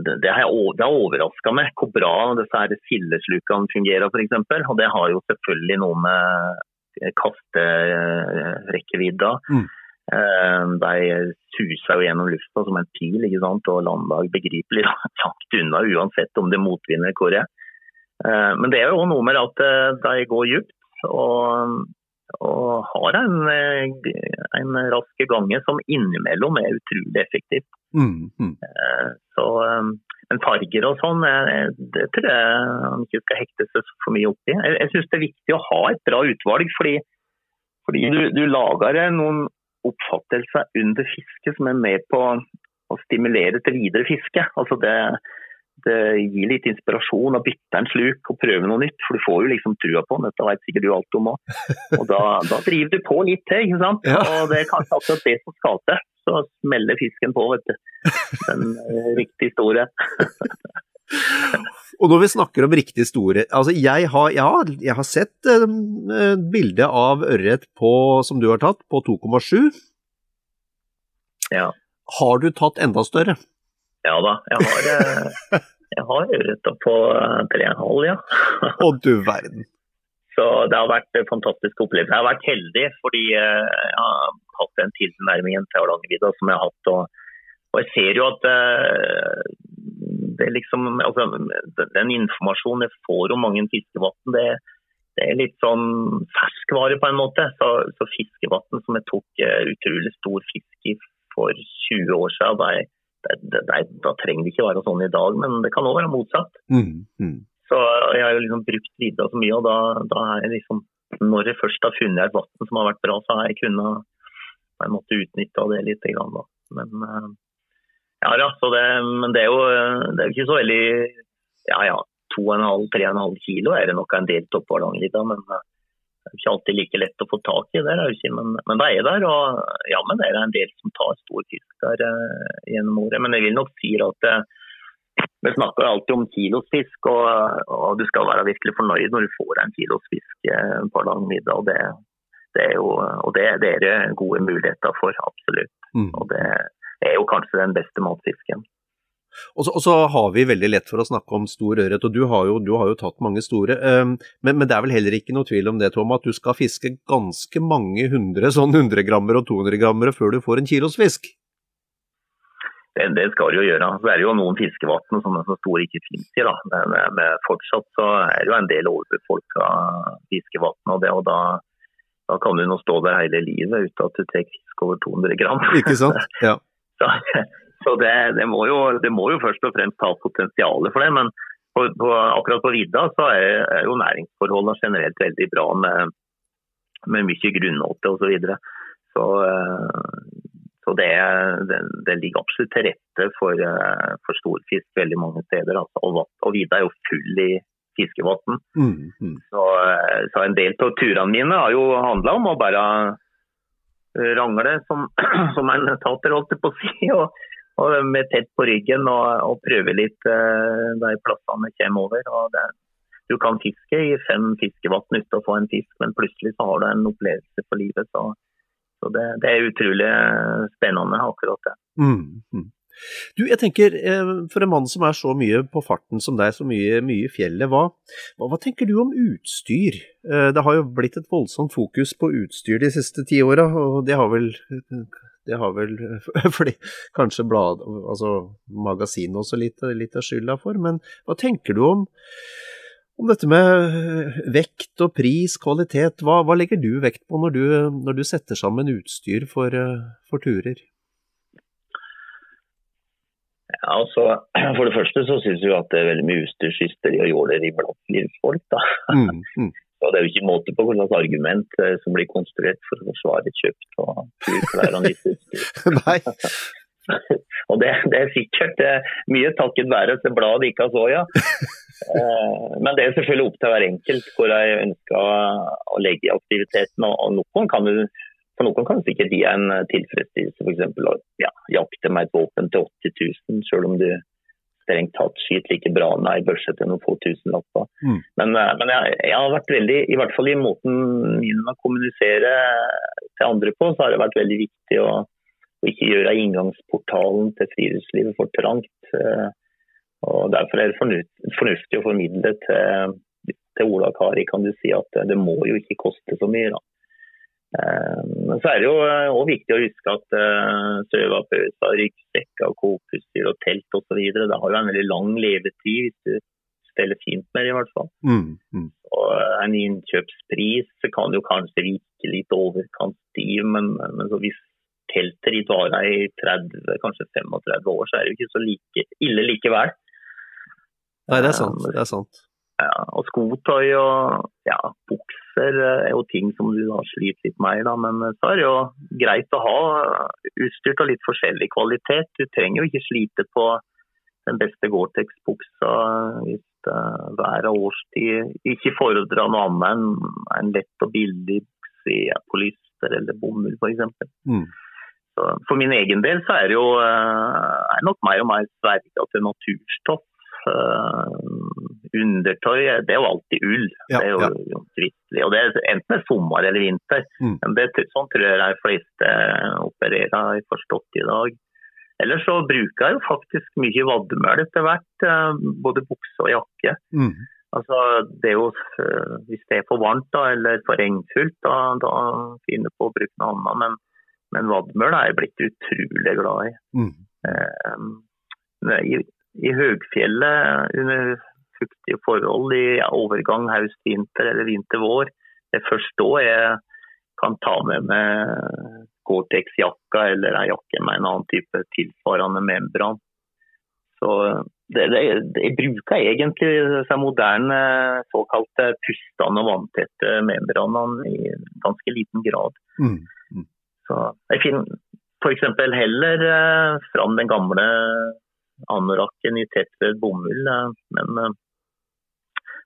det, har, det har overraska meg hvor bra disse sildeslukene fungerer f.eks. Og det har jo selvfølgelig noe med kasterekkevidda. Mm. De suser jo gjennom lufta som en pil ikke sant? og landa begripelig [laughs] langt unna, uansett om det motvinner motvind eller hvor er. Men det er jo noe med at de går dypt. Og, og har en, en rask gange som innimellom er utrolig effektivt. Mm, mm. Så, men farger og sånn, det tror jeg han ikke skal hekte seg for mye opp i. Jeg, jeg syns det er viktig å ha et bra utvalg, fordi, fordi du, du, lager noen oppfattelser under fiske som er med på å stimulere til videre fiske. Altså det, det gir litt inspirasjon å bytte en sluk og prøve noe nytt, for du får jo liksom trua på den. Dette vet sikkert du alt om òg. Og da, da, driver du på litt til, ikke sant. Ja. Og det er kanskje akkurat det som skal til. Så smeller fisken på, vet du. Den riktige riktig store. [laughs] Og når vi snakker om riktig store altså jeg har, ja, jeg har sett et uh, bilde av ørret som du har tatt, på 2,7. Ja. Har du tatt enda større? Ja da, jeg har, eh, jeg har ørret på 3,5, ja. [laughs] Å du verden. Så det har vært en fantastisk opplevelse. Jeg har vært heldig fordi eh, jeg har hatt den tilnærmingen til Hardangervidda som jeg har hatt. Og, og, jeg ser jo at det liksom, altså, den informasjonen jeg får om mange fiskevann, det, det, er litt sånn ferskvare på en måte. Så, så fiskevann som jeg tok uh, utrolig stor fisk i for 20 år siden, det, det, det, da trenger det ikke være sånn i dag, men det kan òg være motsatt. Mm, mm. Så jeg har liksom brukt vidda så mye, og da, da er jeg liksom Når jeg først har funnet et vann som har vært bra, så har jeg kunnet på en måte utnytta det litt. Grann, da. Men ja, så det, men det er jo det er ikke så veldig Ja ja, 2,5-3,5 kilo er det nok en del Hardangervidda, men det er ikke alltid like lett å få tak i. er ikke, men, men det er der, og ja, men det er en del som tar stor fisk der eh, gjennom året. Men jeg vil nok si at eh, vi snakker alltid om kilosfisk, og, og, du skal være virkelig fornøyd når du får en kilosfisk eh, på lang middag. Og, det, det, er jo, og det, det, er det gode muligheter for, absolutt. Mm. Og det er jo kanskje den beste matfisken. Og så, og så, har vi veldig lett for å snakke om stor ørret, og du har, jo, du har jo, tatt mange store. Um, men, men, det er vel heller ikke noe tvil om det, Tom, at du skal fiske ganske mange hundre sånn 100 grammer og 200 grammer før du får en kilos fisk? Det, det, skal du jo gjøre. Så er det jo noen fiskevann som er så store ikke finnes i. Da. Men, men, fortsatt så er det jo en del overbefolka fiskevann. Og, det, og da, da, kan du nå stå der hele livet uten at du tar fisk over 200 gram. Ikke sant? [laughs] Ja. Så, [laughs] så det, det, må jo, det, må jo, først og fremst ta potensialet for det. Men på, på, akkurat på vidda så er, er, jo næringsforholdene generelt veldig bra med, med mye grunnåte osv. Så, videre. så så det, det, det, ligger absolutt til rette for, uh, for storfisk veldig mange steder. Altså. Og, og Vida er jo full i fiskevann. Mm, mm. så, uh, så, en del av turene mine har jo handla om å bare rangle som, [clears throat] som en tater, holdt jeg på å si. [laughs] Og, og med tett på ryggen og, og prøve litt uh, de plassene kommer over. Og det, du kan fiske i fem fiskevann uten å få en fisk, men plutselig så har du en opplevelse for livet. Så, så det, det, er utrolig spennende, akkurat det. Mm, mm. Du, jeg tenker, eh, For en mann som er så mye på farten som deg, så mye, i fjellet, hva, hva, hva, tenker du om utstyr? Eh, det har jo blitt et voldsomt fokus på utstyr de siste ti åra, og det har vel det har vel [laughs] fordi, kanskje blad, altså magasinet også litt, litt av skylda for, men hva tenker du om, om dette med vekt og pris, kvalitet? Hva, hva legger du vekt på når du, når du setter sammen utstyr for, for turer? Ja, altså, [clears throat] For det første så syns vi at det er veldig mye utstyrshysteri og jåleri blant livsfolk. da. Mm, mm. [laughs] Og Det er jo ikke måte på hvilket argument eh, som blir konstruert for å forsvare kjøpt og klær og nytt utstyr. [laughs] [laughs] og det, det, er sikkert eh, mye takket være til bladet ikke har soya. Eh, men det er selvfølgelig opp til hver enkelt hvor jeg ønsker å legge aktiviteten. Og noen kan du for noen kan sikkert gi en eh, tilfredsstillelse f.eks. å ja, jakte med et våpen til 80 000, selv om du strengt tatt skyter like bra med ei børse til noen få tusenlapper. Mm. Men, eh, men jeg, jeg, har vært veldig, i hvert fall i måten min å kommunisere til andre på, så har det vært veldig viktig å, å ikke gjøre inngangsportalen til friluftslivet for trangt. Eh, og Derfor er det fornuftig å formidle til, til Ola Kari kan du si at det må jo ikke koste så mye. da. Eh, så er det jo òg eh, viktig å huske at uh, søvapauser, ryggsekker, kokutstyr og telt osv. Det har jo en veldig lang levetid hvis du steller fint med det, i hvert fall. Mm, mm. Og En innkjøpspris kan jo kanskje virke litt overkant stiv, men, men hvis teltet ditt varer i 30, kanskje 35 år, så er det jo ikke så like, ille likevel. Nei, det er sant. Det er sant. Og skotøy og ja, bukser er jo ting som du har slitt litt med. Da. Men så er det jo greit å ha utstyrt av litt forskjellig kvalitet. Du trenger jo ikke slite på den beste Gore-Tex-buksa hvis hver årstid ikke fordrer noe annet enn en lett og billig polyster eller bomull f.eks. Mm. For min egen del så er det jo er nok mer og mer sverga til naturstoff. Uh, undertøy, det er jo alltid ull. Ja, det er jo ja. tristelig. Og det er enten er sommer eller vinter. Mm. Men det, sånn tror jeg de fleste opererer, har forstått i dag. Ellers så bruker jeg jo faktisk mye vadmel etter hvert, eh, både bukse og jakke. Mm. Altså, det er jo, eh, Hvis det er for varmt da, eller for regnfullt, da, da finner jeg på å bruke noe annet. Men, men vadmel er jeg blitt utrolig glad i. Mm. Eh, i, I høgfjellet under fuktige forhold i overgang høst-vinter eller vinter-vår. Det er først da jeg kan ta med meg Gore-Tex-jakka eller ei jakke med en annen type tilsvarende membran. Så det, det, jeg bruker egentlig disse moderne såkalte pustende og vanntette membranene i ganske liten grad. Mm. Mm. Så jeg finner f.eks. heller eh, fram den gamle anorakken i tettved bomull, eh, men eh,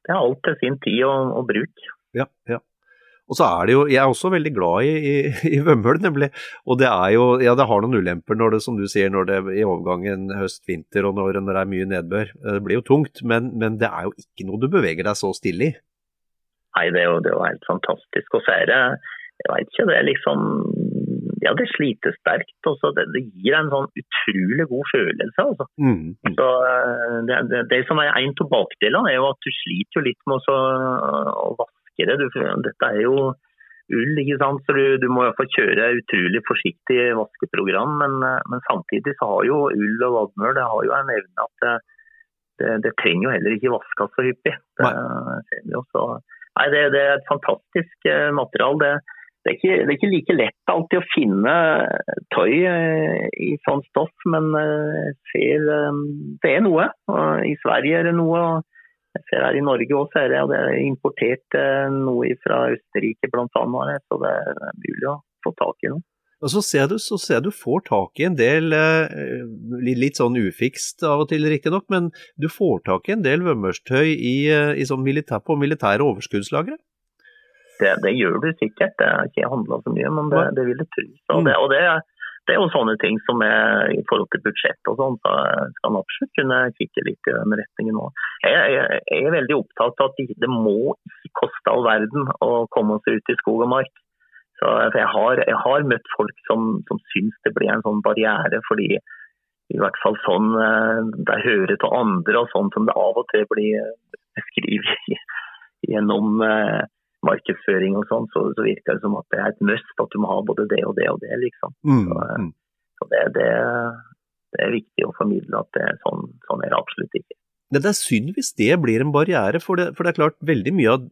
det er alt til sin tid og, og bruk. Ja, ja. Og så er det jo, Jeg er også veldig glad i, i, i vømmøl, nemlig. Og det er jo, ja det har noen ulemper når det som du sier, når det i overgangen høst-vinter og når, når, det er mye nedbør. Det blir jo tungt, men, men, det er jo ikke noe du beveger deg så stille i. Nei, det er jo, det er jo helt fantastisk. Og så er det, jeg vet ikke, det er liksom ja, det sliter sterkt. Også. Det, det, gir en sånn utrolig god følelse. Altså. Mm. Så, eh, det, det, det, som er en av bakdelene, er jo at du sliter jo litt med å, å vaske det. Du, dette er jo ull, ikke sant? så du, du må få kjøre utrolig forsiktig vaskeprogram. Men, eh, men, samtidig så har jo ull og vadmøl det har jo en evne at det, det, trenger jo heller ikke vaskes så hyppig. Det, nei. nei, det, er et fantastisk eh, materiale. det det er, ikke, det er ikke like lett alltid å finne tøy eh, i sånn stoff, men jeg ser, eh, det er noe. I Sverige er det noe. Jeg ser her I Norge også er det, og det er importert noe fra Østerrike bl.a. Så det er mulig å få tak i noe. Og så ser du, så ser du får tak i en del, litt sånn ufikst av og til riktignok, men du får tak i en del vømmerstøy i, i sånn militær, på militære overskuddslagre? Det, det, gjør du sikkert. Det har ikke handla så mye, men det, det vil jeg tro. Og det, og det, Det er jo sånne ting som er i forhold til budsjett og sånn, så skal man absolutt kunne kikke litt i den retningen nå. Jeg, jeg, jeg, er veldig opptatt av at det må ikke koste all verden å komme seg ut i skog og mark. Så jeg har, jeg har møtt folk som, som syns det blir en sånn barriere, fordi i hvert fall sånn eh, det hører til andre og sånn som det av og til blir beskrevet [laughs] gjennom eh, markedsføring og sånn, så, så, virker det som at det er et must at du må ha både det og det og det. liksom. Mm. Så, eh, mm. så det, det, det, er viktig å formidle at det er sånn, sånn er det absolutt ikke. Det er synd hvis det blir en barriere, for det, for det er klart veldig mye av,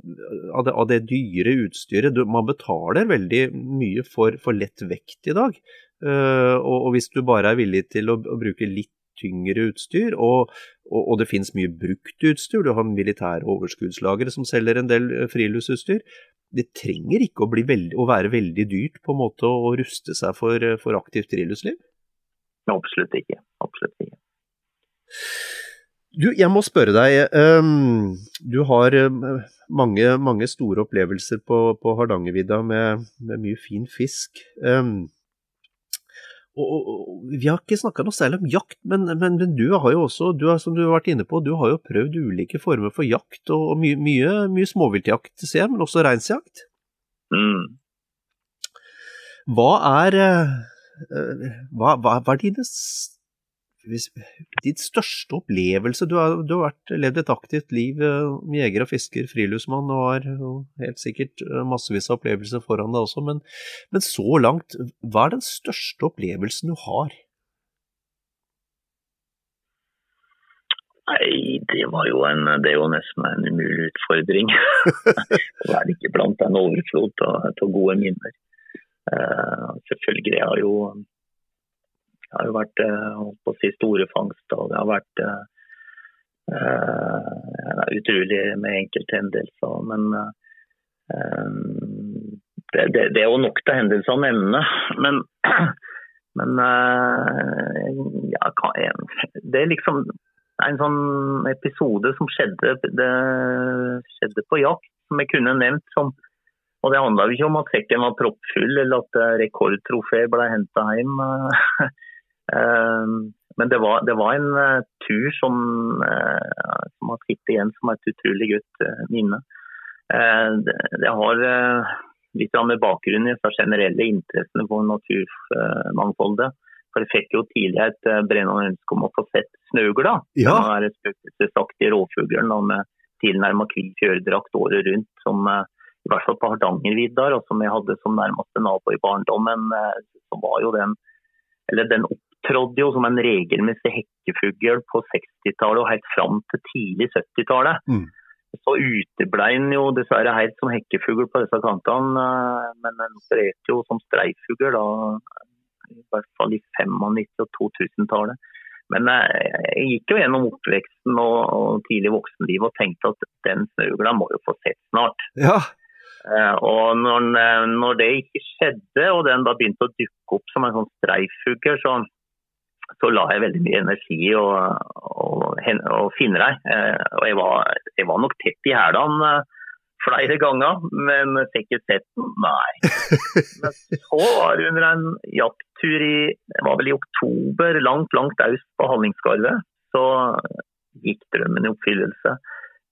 av, det, av det, dyre utstyret du, Man betaler veldig mye for, for lett vekt i dag. Uh, og, og, hvis du bare er villig til å, å bruke litt tyngre utstyr, og, og, og det finnes mye brukt utstyr. Du har militære overskuddslagre som selger en del eh, friluftsutstyr. Det trenger ikke å, veldig, å, være veldig dyrt på en måte å ruste seg for, eh, for aktivt friluftsliv? Absolutt ikke. Absolutt ikke. Du, jeg må spørre deg. Um, du har um, mange, mange, store opplevelser på, på Hardangervidda med, med, mye fin fisk. Og, og, Vi har ikke snakka noe særlig om jakt, men, men, men, du har jo også, du har, som du har vært inne på, du har jo prøvd ulike former for jakt, og, og mye, mye, mye småviltjakt, ser jeg, men også reinsjakt. Mm. Hva er eh, eh, hva, hva, hva er dine din største opplevelse? Du har, du har vært, levd et aktivt liv eh, jeger og fisker, friluftsmann, og har helt sikkert eh, massevis av opplevelser foran deg også, men, men, så langt, hva er den største opplevelsen du har? Nei, det var jo en, det er jo nesten en umulig utfordring. [laughs] å være ikke blant en overflod av gode minner. Uh, selvfølgelig, jeg har jo det har jo vært eh, på å si, store fangst, og det har vært uh, utrolig med enkelthendelser. Men uh, det, det, det, er jo nok til hendelser å nevne. Men, [clears throat] men ja, det er liksom en sånn episode som skjedde, skjedde på jakt, som jeg kunne nevnt. som og Det handla ikke om at sekken var proppfull eller at rekordtrofé ble henta hjem. [laughs] Ehm, men det var, det var en uh, tur som, uh, som har sittet igjen som et utrolig godt uh, minne. Det, det, har litt med bakgrunnen i den generelle interessene for naturmangfoldet. For Jeg fikk jo tidlig et brennende ønske om å få sett snøugla. Ja. Den spøkelsesaktige rovfuglen med tilnærma hvit fjørdrakt året rundt. som i hvert fall på Hardangervidda, som jeg hadde som nærmeste nabo i barndommen, så var jo den eller den opptrådte jo som en regelmessig hekkefugl på 60-tallet og helt fram til tidlig 70-tallet. Mm. Så uteblei den jo dessverre helt som hekkefugl på disse kantene, eh, men den opererte jo som streifugl i hvert fall i 95- og 2000-tallet. Men eh, jeg gikk jo gjennom oppveksten og, og tidlig voksenliv og tenkte at den snøgla må jo få sett snart. Ja. Uh, og når, når, det ikke skjedde, og den da begynte å dukke opp som en sånn streifugl, så så la jeg veldig mye energi i å, finne deg. Eh, og jeg var, jeg var nok tett i hælene eh, flere ganger, men fikk ikke sett den. Nei. Men så var det under en jakttur i det var vel i oktober, langt, langt øst på Hallingskarvet, så gikk drømmen i oppfyllelse.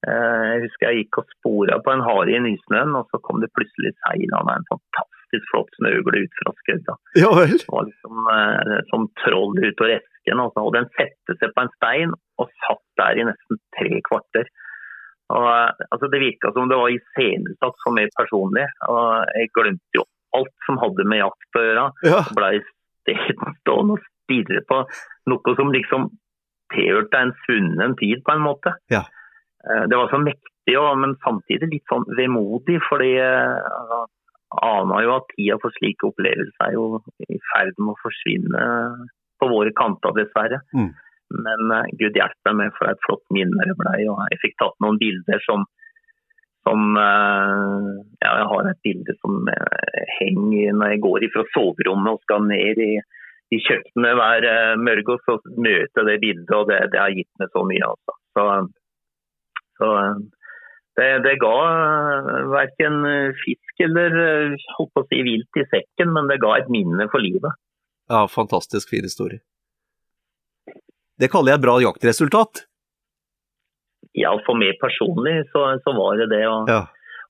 Eh, jeg husker jeg gikk og spora på en hare i nysnøen, og så kom det plutselig seilende en fantastisk fantastisk flott snøugle ut fra skudda. Ja vel. Var liksom eh, som troll ut og resken. Og, Og den satte seg på en stein og satt der i nesten tre kvarter. Og, eh, altså, det virka som det var iscenesatt for meg personlig. og Jeg glemte jo alt som hadde med jakt å gjøre. Ja. Blei stående og stirre på noe som liksom tilhørte en svunnen tid, på en måte. Ja. Eh, det var så mektig, men samtidig litt sånn vemodig. fordi altså, aner jo at tida for slike opplevelser er jo i ferd med å forsvinne på våre kanter, dessverre. Mm. Men uh, gud hjelpe meg for et flott minne det ble. Og jeg fikk tatt noen bilder som, som uh, ja, Jeg har et bilde som uh, henger når jeg går fra soverommet og skal ned i, i kjøkkenet hver morgen, og så møter jeg det bildet, og det, det, har gitt meg så mye. Altså. Så, så det, det, ga verken fisk eller holdt på å si vilt i sekken, men det ga et minne for livet. Ja, fantastisk fin historie. Det kaller jeg et bra jaktresultat. Ja, for meg personlig så, så var det det. Og, Ja.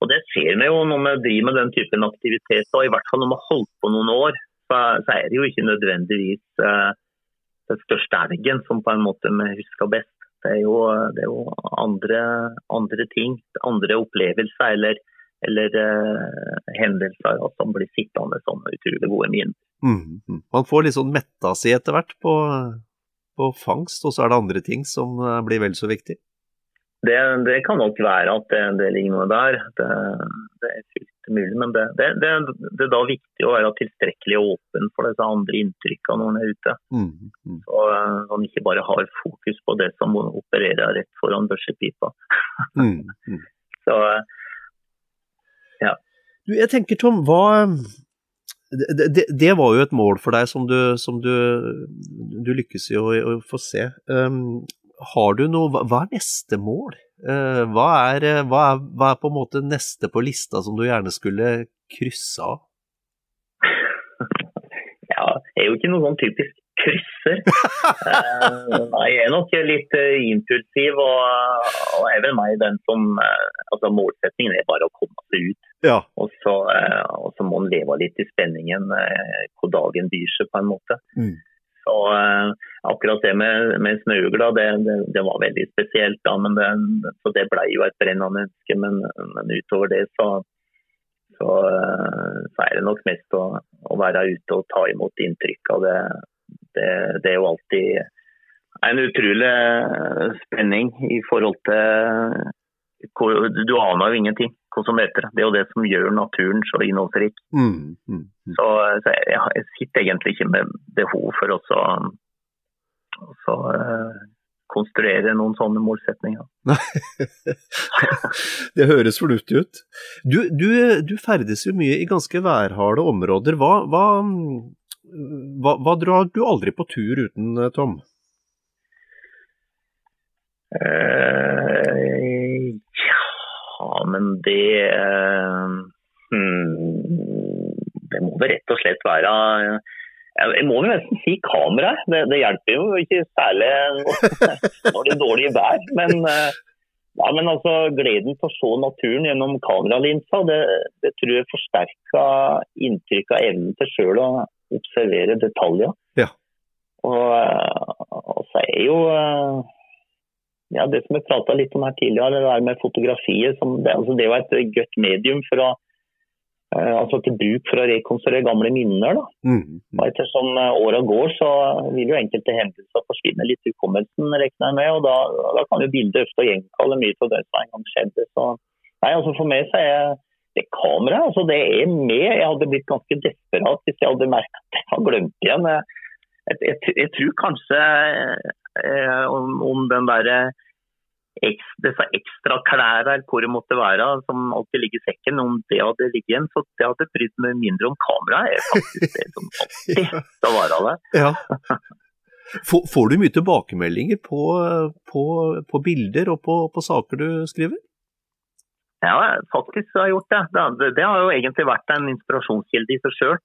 og det ser vi jo når vi driver med den typen aktivitet, og i hvert fall når vi har holdt på noen år, så, så er det jo ikke nødvendigvis eh, den største elgen som på en måte vi husker best. Det er jo, det er jo andre, andre ting, andre opplevelser eller, eller eh, hendelser ja, som blir sittende som utrolig gode minner. Mm, mm. Man får litt sånn metta si etter hvert på, på fangst, og så er det andre ting som eh, blir vel så viktig. Det, det kan nok være at det, det ligger noe der. Det, det er fullt mulig. Men det, det, det, det er da viktig å være tilstrekkelig åpen for disse andre inntrykkene når man er ute. Mm, mm. Og eh, man ikke bare har fokus på det som opererer rett foran børsepipa. Mm, mm. [laughs] Så eh, Du, jeg tenker, Tom, hva det, det, det var jo et mål for deg som du, som du, du lykkes i å, å få se. Um, har du noe, hva- er neste mål? Uh, hva, er, hva, er, hva er på en måte neste på lista som du gjerne skulle krysse av? [laughs] ja, det er jo ikke noe sånn typisk krysser. Eh, nei, jeg er nok litt eh, impulsiv, og, og er vel meg den som eh, altså Målsettingen er bare å komme seg ut. Ja. Og så, og så må man leve litt i spenningen hvor dagen byr seg, på en måte. Mm. Så akkurat det med, med snøugla, det, det, det var veldig spesielt. da, men det, så det ble jo et brennende ønske. Men, men utover det så, så, så er det nok mest å, å være ute og ta imot inntrykk av det. Det, det er jo alltid en utrolig eh, spenning i forhold til Du aner jo ingenting hva som heter. Det er jo det som gjør naturen så innholdsrik. Mm, mm, mm. Så, så jeg, jeg sitter egentlig ikke med behov for å så, så, uh, konstruere noen sånne målsetninger. [laughs] det høres fornuftig ut. Du, du, du ferdes jo mye i ganske værharde områder. Hva, hva, hva, hva drar du aldri på tur uten, Tom? Eh, ja, men det eh, hmm, Det må vel rett og slett være jeg, jeg må vel nesten si kamera. Det, det hjelper jo ikke særlig når det er dårlig vær. Men, eh, ja, men altså, gleden til å se naturen gjennom kameralinsa, det, det tror jeg forsterker inntrykk av evnen til sjøl å observere detaljer. Ja. Og, eh, og så er jo eh, ja, det som jeg prata litt om her tidligere, det der med fotografiet. Som det, altså det er jo et godt medium for å, eh, altså til bruk for å rekonstruere gamle minner. Da. Mm, Og ettersom åra går, så vil jo enkelte hendelser forsvinne litt i hukommelsen, regner jeg med. Og da, da kan jo bildet ofte gjenkalle mye av det som en gang skjedde. Så, nei, altså for meg så er det kameraet altså det er med. Jeg hadde blitt ganske desperat hvis jeg hadde merket at jeg har glemt igjen. Jeg, jeg, jeg, tror kanskje eh, om, om den derre eks, disse ekstra klærne eller hvor det måtte være, som alltid ligger i sekken, om det hadde ligget igjen, så det hadde brydd meg mindre om kameraet. er faktisk det som [laughs] alltid skal være der. Ja. [laughs] Får, får du mye tilbakemeldinger på, på, på bilder og på, på saker du skriver? Ja, faktisk har jeg gjort det. det. det- Det har jo egentlig vært en inspirasjonskilde i seg sjøl.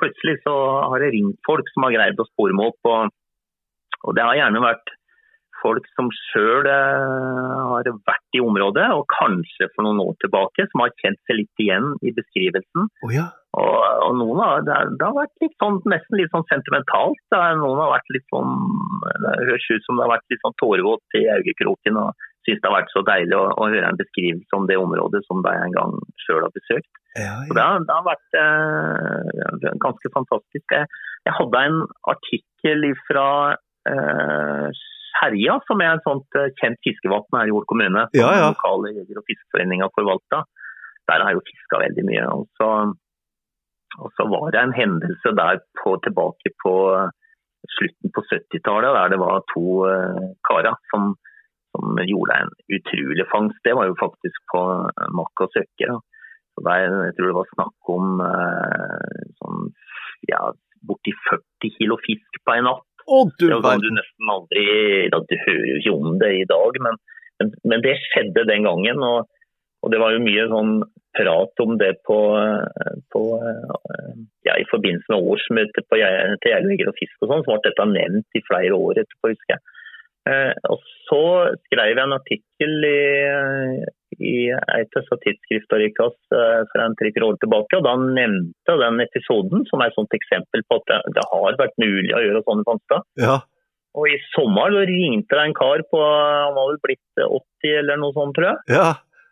Plutselig så har jeg ringt folk som har greid å spore meg opp. Og, og det har gjerne vært folk som sjøl har vært i området, og kanskje for noen år tilbake, som har kjent seg litt igjen i beskrivelsen. Oh, ja. Og, og noen har, det, har, det vært litt sånn, nesten litt sånn sentimentalt. Det noen har vært litt sånn, det høres ut som det har vært litt sånn tårevått i øyekroken og syns det har vært så deilig å, å høre en beskrivelse om det området som de en gang sjøl har besøkt. Ja, ja. det, har, det har vært eh, ganske fantastisk. Jeg, jeg hadde en artikkel fra eh, Herja, som er et sånt eh, kjent fiskevann her i Hol kommune. Som Ja, ja. lokale jeger- og fiskeforeninga forvalta. Der har jeg jo fiska veldig mye. Og så, og så var det en hendelse der på, tilbake på slutten på 70-tallet, der det var to eh, karer som, som gjorde en utrolig fangst. Det var jo faktisk på eh, Makk og Søkke. Da. Så der, jeg tror det var snakk om eh, sånn, ja, borti 40 kilo fisk på en natt. Å, du Det var du nesten aldri ja, Du hører jo ikke om det i dag, men, men, men det skjedde den gangen. Og, og det var jo mye sånn prat om det på, på ja, i forbindelse med årsmøtet på, til Gjerdeveger og Fisk og sånn, så ble dette nevnt i flere år etterpå, husker jeg. Eh, og så skrev jeg en artikkel i, i et av tidsskriftene eh, for en tre-fire år tilbake, og da nevnte den episoden som er et sånt eksempel på at det, det har vært mulig å gjøre sånne fangster. Ja. Og i sommer ringte det en kar på Han var vel blitt 80 eller noe sånt, tror jeg. Ja.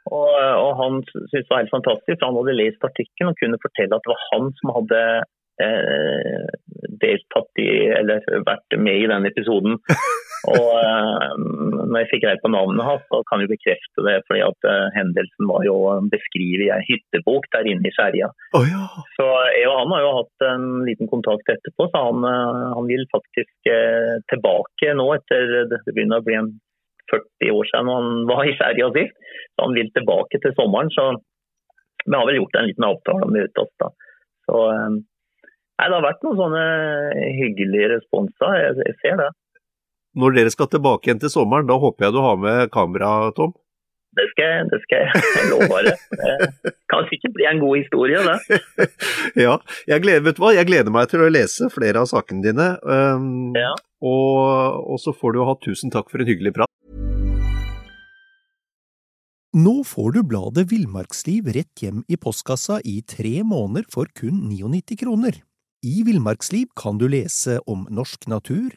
Og, og, han syntes det var helt fantastisk, for han hadde lest artikkelen og kunne fortelle at det var han som hadde eh, deltatt i, eller vært med i den episoden. [laughs] Og eh, når jeg fikk greie på navnet hans, så kan jeg bekrefte det. fordi at eh, hendelsen var jo beskrevet i en hyttebok der inne i Skjerja. Oh, ja. Så jeg og han har jo hatt en liten kontakt etterpå, så han, eh, han vil faktisk eh, tilbake nå etter det begynner å bli en 40 år siden han var i Sverige sist. Så han vil tilbake til sommeren. Så vi har vel gjort en liten avtale om å møte oss da. Så eh, nei, det har vært noen sånne hyggelige responser. Jeg, jeg, ser det. Når dere skal tilbake igjen til sommeren, da håper jeg du har med kamera, Tom? Det skal jeg, det skal jeg. jeg lover det. Det kan sikkert bli en god historie, det. [laughs] ja, jeg gleder, vet du hva? jeg gleder meg til å lese flere av sakene dine. Um, ja. og, og så får du ha tusen takk for en hyggelig prat. Nå får du bladet Villmarksliv rett hjem i postkassa i tre måneder for kun 99 kroner. I Villmarksliv kan du lese om norsk natur,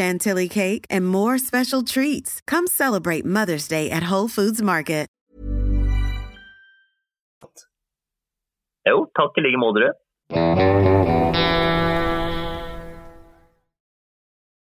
chantilly cake, and more special treats. Come celebrate Mother's Day at Whole Foods Market. Jo, takk i like.